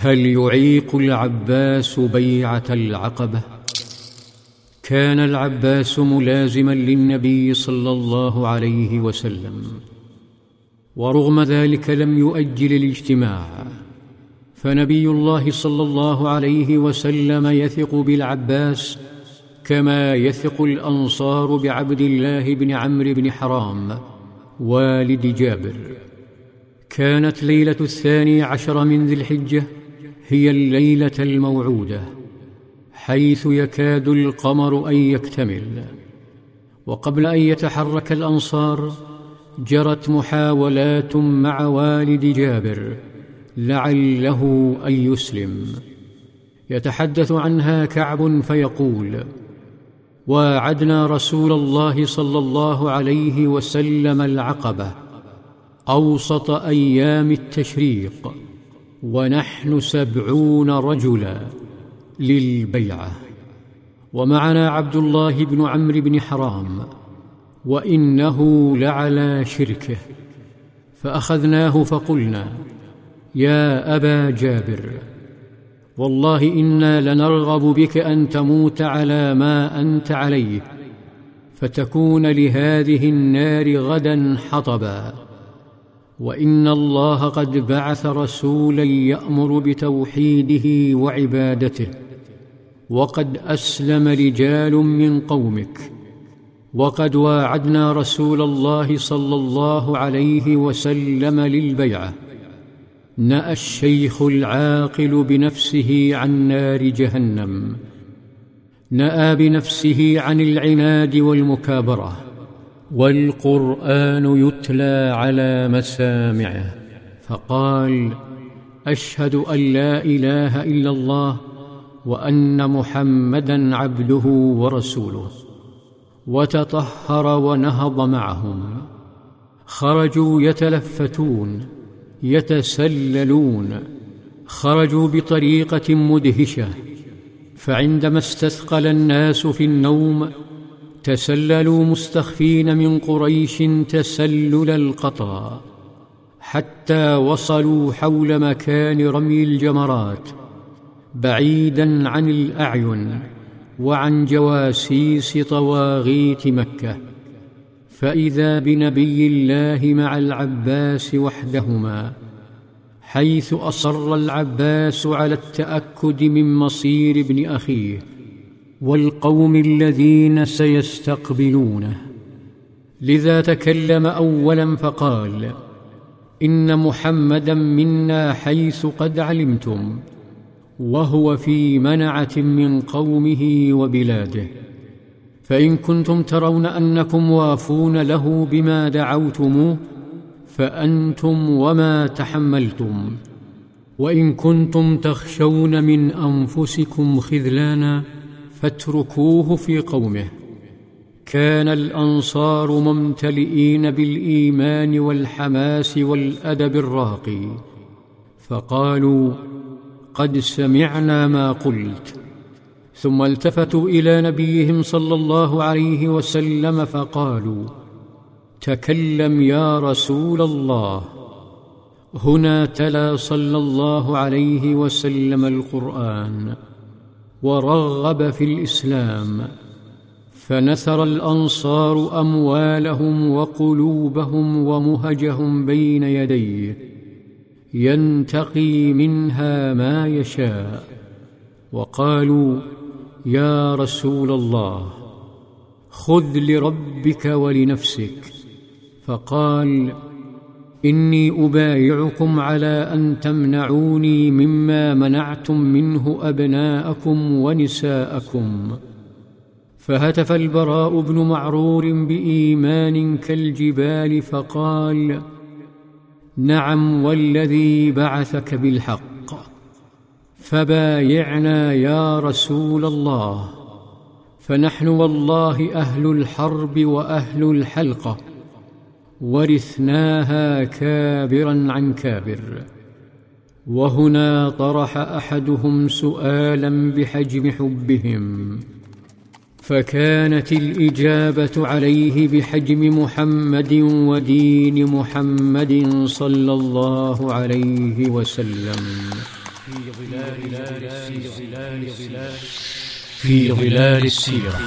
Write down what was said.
هل يعيق العباس بيعة العقبة؟ كان العباس ملازما للنبي صلى الله عليه وسلم ورغم ذلك لم يؤجل الاجتماع. فنبي الله صلى الله عليه وسلم يثق بالعباس كما يثق الأنصار بعبد الله بن عمرو بن حرام والد جابر. كانت ليلة الثاني عشر من ذي الحجة هي الليلة الموعودة حيث يكاد القمر أن يكتمل. وقبل أن يتحرك الأنصار جرت محاولات مع والد جابر لعله أن يسلم. يتحدث عنها كعب فيقول واعدنا رسول الله صلى الله عليه وسلم العقبة أوسط أيام التشريق ونحن سبعون رجلا للبيعة. ومعنا عبد الله بن عمرو بن حرام وإنه لعلى شركه. فأخذناه فقلنا يا أبا جابر والله إنا لنرغب بك أن تموت على ما أنت عليه فتكون لهذه النار غدا حطبا. وإن الله قد بعث رسولا يأمر بتوحيده وعبادته. وقد أسلم رجال من قومك. وقد واعدنا رسول الله صلى الله عليه وسلم للبيعة. نأى الشيخ العاقل بنفسه عن نار جهنم. نأى بنفسه عن العناد والمكابرة. والقرآن يتلى على مسامعه. فقال أشهد أن لا إله إلا الله وأن محمدا عبده ورسوله. وتطهر ونهض معهم. خرجوا يتلفتون يتسللون. خرجوا بطريقة مدهشة. فعندما استثقل الناس في النوم تسللوا مستخفين من قريش تسلل القطا حتى وصلوا حول مكان رمي الجمرات بعيدا عن الأعين وعن جواسيس طواغيت مكة. فإذا بنبي الله مع العباس وحدهما حيث أصر العباس على التأكد من مصير ابن أخيه والقوم الذين سيستقبلونه. لذا تكلم اولا فقال إن محمدا منا حيث قد علمتم وهو في منعة من قومه وبلاده. فإن كنتم ترون أنكم وافون له بما دعوتموه فأنتم وما تحملتم. وإن كنتم تخشون من أنفسكم خذلانا فاتركوه في قومه. كان الأنصار ممتلئين بالإيمان والحماس والأدب الراقي. فقالوا قد سمعنا ما قلت. ثم التفتوا إلى نبيهم صلى الله عليه وسلم فقالوا تكلم يا رسول الله. هنا تلا صلى الله عليه وسلم القرآن. ورغب في الإسلام فنثر الأنصار أموالهم وقلوبهم ومهجهم بين يديه ينتقي منها ما يشاء. وقالوا يا رسول الله خذ لربك ولنفسك. فقال إني أبايعكم على أن تمنعوني مما منعتم منه أبناءكم ونساءكم. فهتف البراء بن معرور بإيمان كالجبال فقال نعم والذي بعثك بالحق. فبايعنا يا رسول الله. فنحن والله أهل الحرب وأهل الحلقة. ورثناها كابرا عن كابر. وهنا طرح أحدهم سؤالا بحجم حبهم. فكانت الإجابة عليه بحجم محمد ودين محمد صلى الله عليه وسلم. في ظلال السيرة.